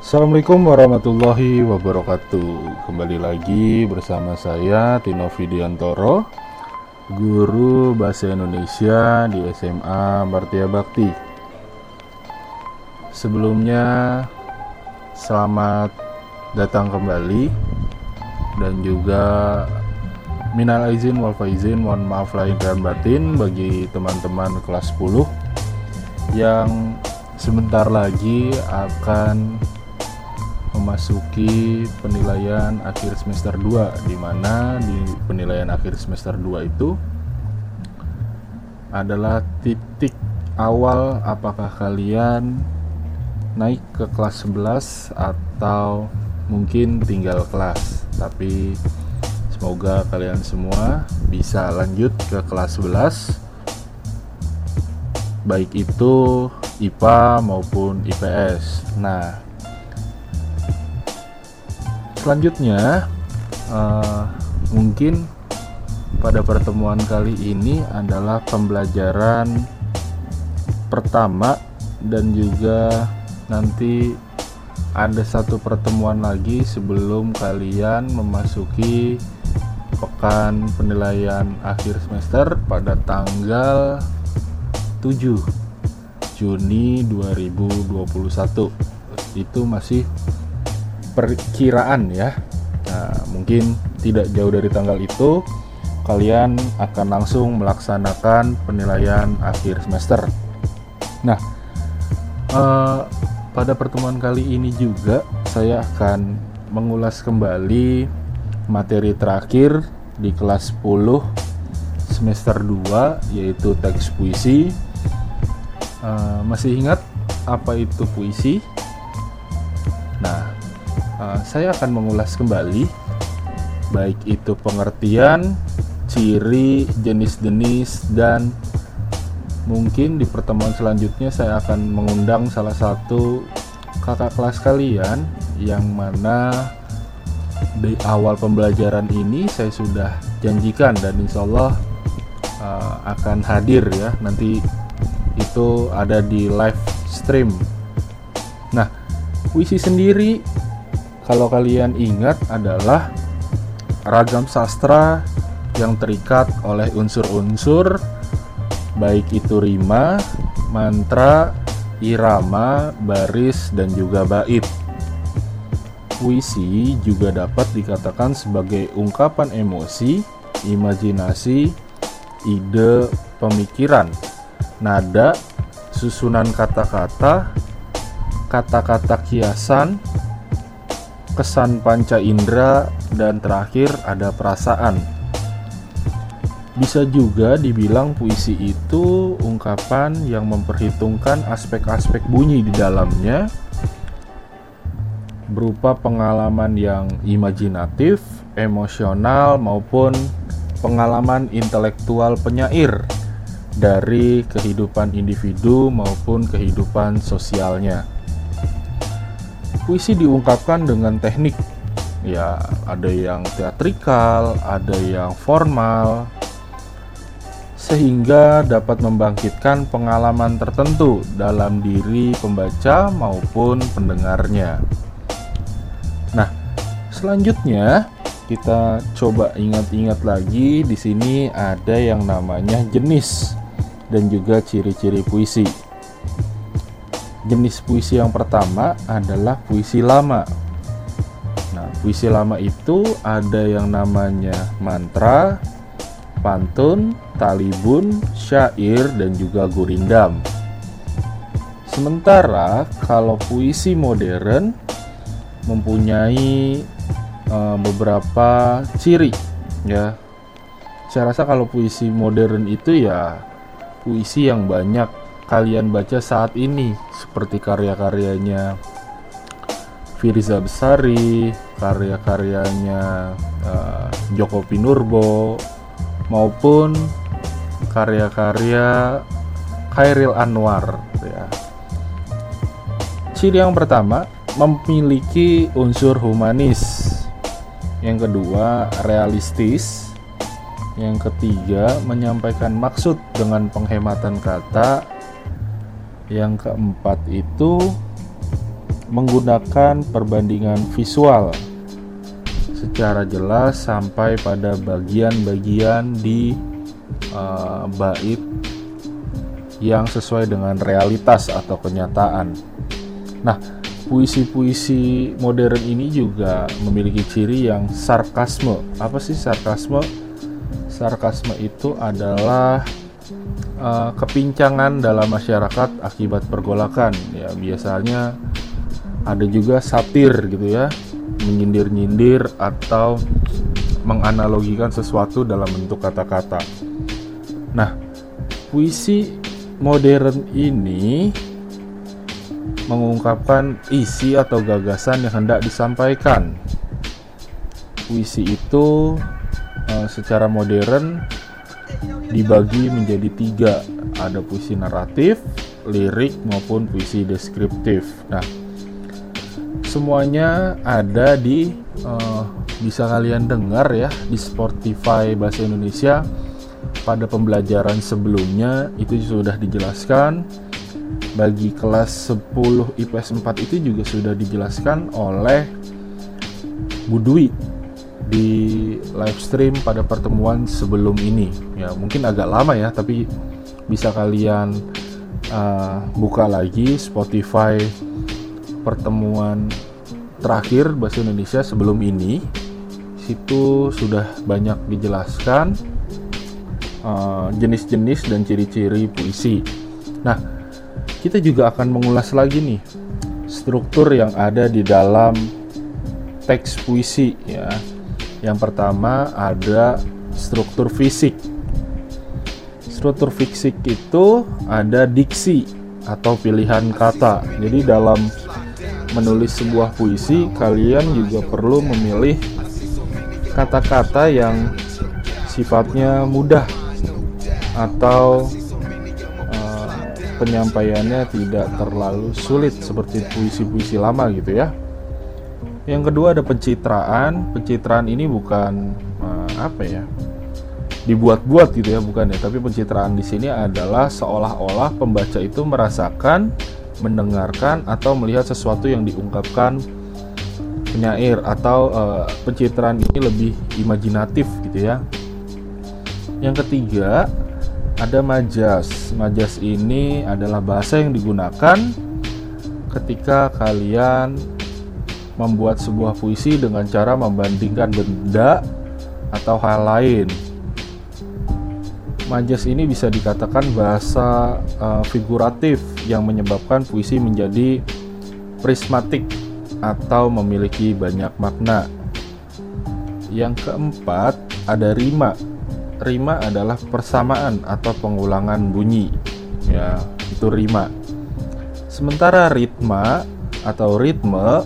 Assalamualaikum warahmatullahi wabarakatuh. Kembali lagi bersama saya Tino Vidiantoro Guru Bahasa Indonesia di SMA Martia Bakti. Sebelumnya Selamat datang kembali. Dan juga Minal izin wal faizin Mohon maaf lahir dan batin Bagi teman-teman kelas 10 Yang sebentar lagi akan memasuki penilaian akhir semester 2 di mana di penilaian akhir semester 2 itu adalah titik awal apakah kalian naik ke kelas 11 atau mungkin tinggal kelas. Tapi semoga kalian semua bisa lanjut ke kelas 11 baik itu IPA maupun IPS nah selanjutnya uh, mungkin pada pertemuan kali ini adalah pembelajaran pertama dan juga nanti ada satu pertemuan lagi sebelum kalian memasuki pekan penilaian akhir semester pada tanggal 7 Juni 2021 itu masih perkiraan ya. Nah, mungkin tidak jauh dari tanggal itu kalian akan langsung melaksanakan penilaian akhir semester. Nah, eh, pada pertemuan kali ini juga saya akan mengulas kembali materi terakhir di kelas 10 semester 2 yaitu teks puisi. Uh, masih ingat apa itu puisi? Uh, saya akan mengulas kembali baik itu pengertian, ciri, jenis-jenis dan mungkin di pertemuan selanjutnya saya akan mengundang salah satu kakak kelas kalian yang mana di awal pembelajaran ini saya sudah janjikan dan insya Allah uh, akan hadir ya nanti itu ada di live stream. Nah, puisi sendiri kalau kalian ingat adalah ragam sastra yang terikat oleh unsur-unsur baik itu rima, mantra, irama, baris dan juga bait. Puisi juga dapat dikatakan sebagai ungkapan emosi, imajinasi, ide, pemikiran, nada, susunan kata-kata, kata-kata kiasan, kesan panca indera, dan terakhir ada perasaan. Bisa juga dibilang puisi itu ungkapan yang memperhitungkan aspek-aspek bunyi di dalamnya berupa pengalaman yang imajinatif, emosional maupun pengalaman intelektual penyair dari kehidupan individu maupun kehidupan sosialnya puisi diungkapkan dengan teknik ya ada yang teatrikal ada yang formal sehingga dapat membangkitkan pengalaman tertentu dalam diri pembaca maupun pendengarnya. Nah, selanjutnya kita coba ingat-ingat lagi di sini ada yang namanya jenis dan juga ciri-ciri puisi. Jenis puisi yang pertama adalah puisi lama. Nah, puisi lama itu ada yang namanya mantra, pantun, talibun, syair, dan juga gurindam. Sementara kalau puisi modern mempunyai uh, beberapa ciri ya. Saya rasa kalau puisi modern itu ya puisi yang banyak kalian baca saat ini seperti karya-karyanya Firza Besari, karya-karyanya uh, Joko Pinurbo maupun karya-karya Khairil Anwar ya. Ciri yang pertama memiliki unsur humanis. Yang kedua, realistis. Yang ketiga, menyampaikan maksud dengan penghematan kata yang keempat itu menggunakan perbandingan visual secara jelas sampai pada bagian-bagian di uh, bait yang sesuai dengan realitas atau kenyataan. Nah, puisi-puisi modern ini juga memiliki ciri yang sarkasme. Apa sih sarkasme? Sarkasme itu adalah uh, kepincangan dalam masyarakat akibat pergolakan. Ya, biasanya ada juga satir gitu ya, menyindir-nyindir atau menganalogikan sesuatu dalam bentuk kata-kata. Nah, puisi modern ini mengungkapkan isi atau gagasan yang hendak disampaikan. Puisi itu uh, secara modern dibagi menjadi tiga, ada puisi naratif, lirik maupun puisi deskriptif. Nah, semuanya ada di uh, bisa kalian dengar ya di Spotify bahasa Indonesia. Pada pembelajaran sebelumnya itu sudah dijelaskan. Bagi kelas 10 IPS 4 itu juga sudah dijelaskan oleh Budwi di live stream pada pertemuan sebelum ini ya mungkin agak lama ya tapi bisa kalian uh, buka lagi Spotify pertemuan terakhir bahasa Indonesia sebelum ini situ sudah banyak dijelaskan Eh, jenis-jenis uh, dan ciri-ciri puisi. Nah, kita juga akan mengulas lagi nih struktur yang ada di dalam teks puisi ya. Yang pertama ada struktur fisik. Struktur fisik itu ada diksi atau pilihan kata. Jadi dalam menulis sebuah puisi, kalian juga perlu memilih kata-kata yang sifatnya mudah atau uh, penyampaiannya tidak terlalu sulit seperti puisi-puisi lama gitu ya. Yang kedua ada pencitraan. Pencitraan ini bukan uh, apa ya? dibuat-buat gitu ya bukan ya, tapi pencitraan di sini adalah seolah-olah pembaca itu merasakan, mendengarkan atau melihat sesuatu yang diungkapkan penyair atau uh, pencitraan ini lebih imajinatif gitu ya. Yang ketiga ada majas. Majas ini adalah bahasa yang digunakan ketika kalian membuat sebuah puisi dengan cara membandingkan benda atau hal lain. Majas ini bisa dikatakan bahasa uh, figuratif yang menyebabkan puisi menjadi prismatik atau memiliki banyak makna. Yang keempat, ada rima rima adalah persamaan atau pengulangan bunyi. Ya, itu rima. Sementara ritma atau ritme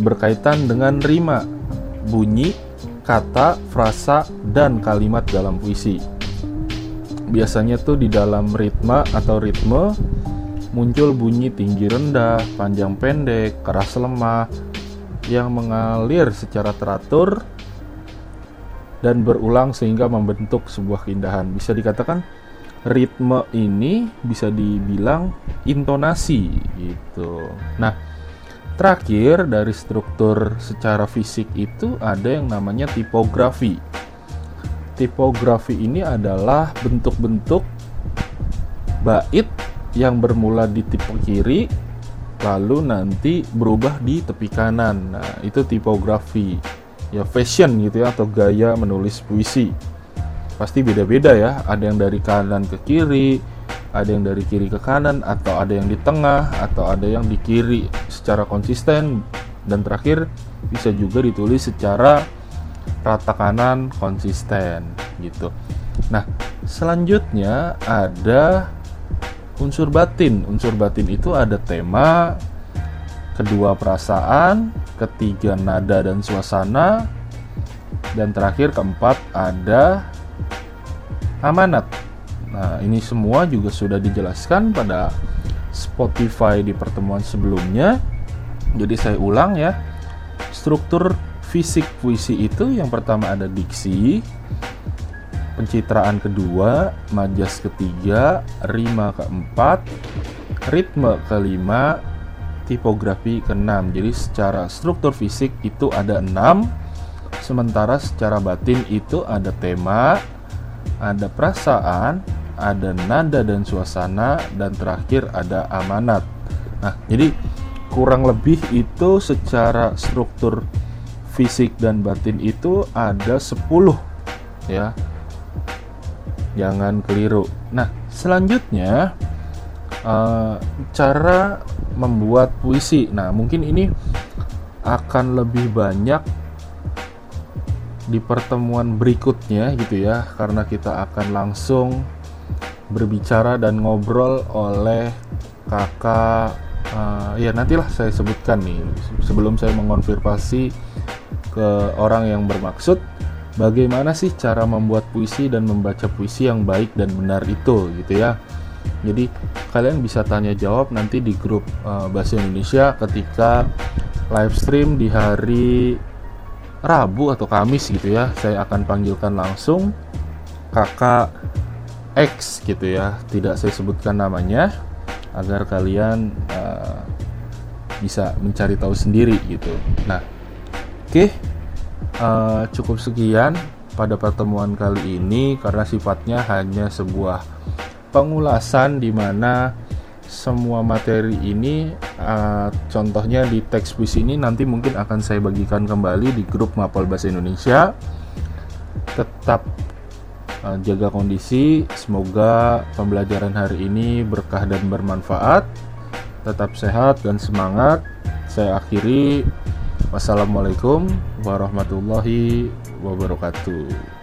berkaitan dengan rima, bunyi, kata, frasa, dan kalimat dalam puisi. Biasanya tuh di dalam ritma atau ritme muncul bunyi tinggi rendah, panjang pendek, keras lemah yang mengalir secara teratur dan berulang sehingga membentuk sebuah keindahan. Bisa dikatakan ritme ini bisa dibilang intonasi gitu. Nah, terakhir dari struktur secara fisik itu ada yang namanya tipografi. Tipografi ini adalah bentuk-bentuk bait yang bermula di tipe kiri lalu nanti berubah di tepi kanan. Nah, itu tipografi ya fashion gitu ya atau gaya menulis puisi pasti beda-beda ya ada yang dari kanan ke kiri ada yang dari kiri ke kanan atau ada yang di tengah atau ada yang di kiri secara konsisten. Dan terakhir bisa juga ditulis secara rata kanan konsisten gitu. Nah selanjutnya ada unsur batin. Unsur batin itu ada tema kedua perasaan, ketiga nada dan suasana, dan terakhir keempat ada amanat. Nah, ini semua juga sudah dijelaskan pada Spotify di pertemuan sebelumnya. Jadi saya ulang ya. Struktur fisik puisi itu yang pertama ada diksi, pencitraan kedua, majas ketiga, rima keempat, ritme kelima, tipografi ke-6. Jadi secara struktur fisik itu ada 6, sementara secara batin itu ada tema, ada perasaan, ada nada dan suasana, dan terakhir ada amanat. Nah, jadi kurang lebih itu secara struktur fisik dan batin itu ada 10 ya. Jangan keliru. Nah, selanjutnya uh, cara membuat puisi. Nah, mungkin ini akan lebih banyak di pertemuan berikutnya gitu ya, karena kita akan langsung berbicara dan ngobrol oleh kakak uh, ya nantilah saya sebutkan nih sebelum saya mengonfirmasi ke orang yang bermaksud bagaimana sih cara membuat puisi dan membaca puisi yang baik dan benar itu gitu ya. Jadi kalian bisa tanya jawab nanti di grup uh, bahasa Indonesia ketika live stream di hari Rabu atau Kamis gitu ya. Saya akan panggilkan langsung kakak X gitu ya. Tidak saya sebutkan namanya agar kalian uh, bisa mencari tahu sendiri gitu. Nah oke okay, uh, eh, cukup sekian pada pertemuan kali ini karena sifatnya hanya sebuah pengulasan di mana semua materi ini uh, contohnya di teks puisi ini nanti mungkin akan saya bagikan kembali di grup Mapol Bahasa Indonesia. Tetap Eh, jaga kondisi. Semoga pembelajaran hari ini berkah dan bermanfaat. Tetap sehat dan semangat. Saya akhiri. Wassalamualaikum warahmatullahi wabarakatuh.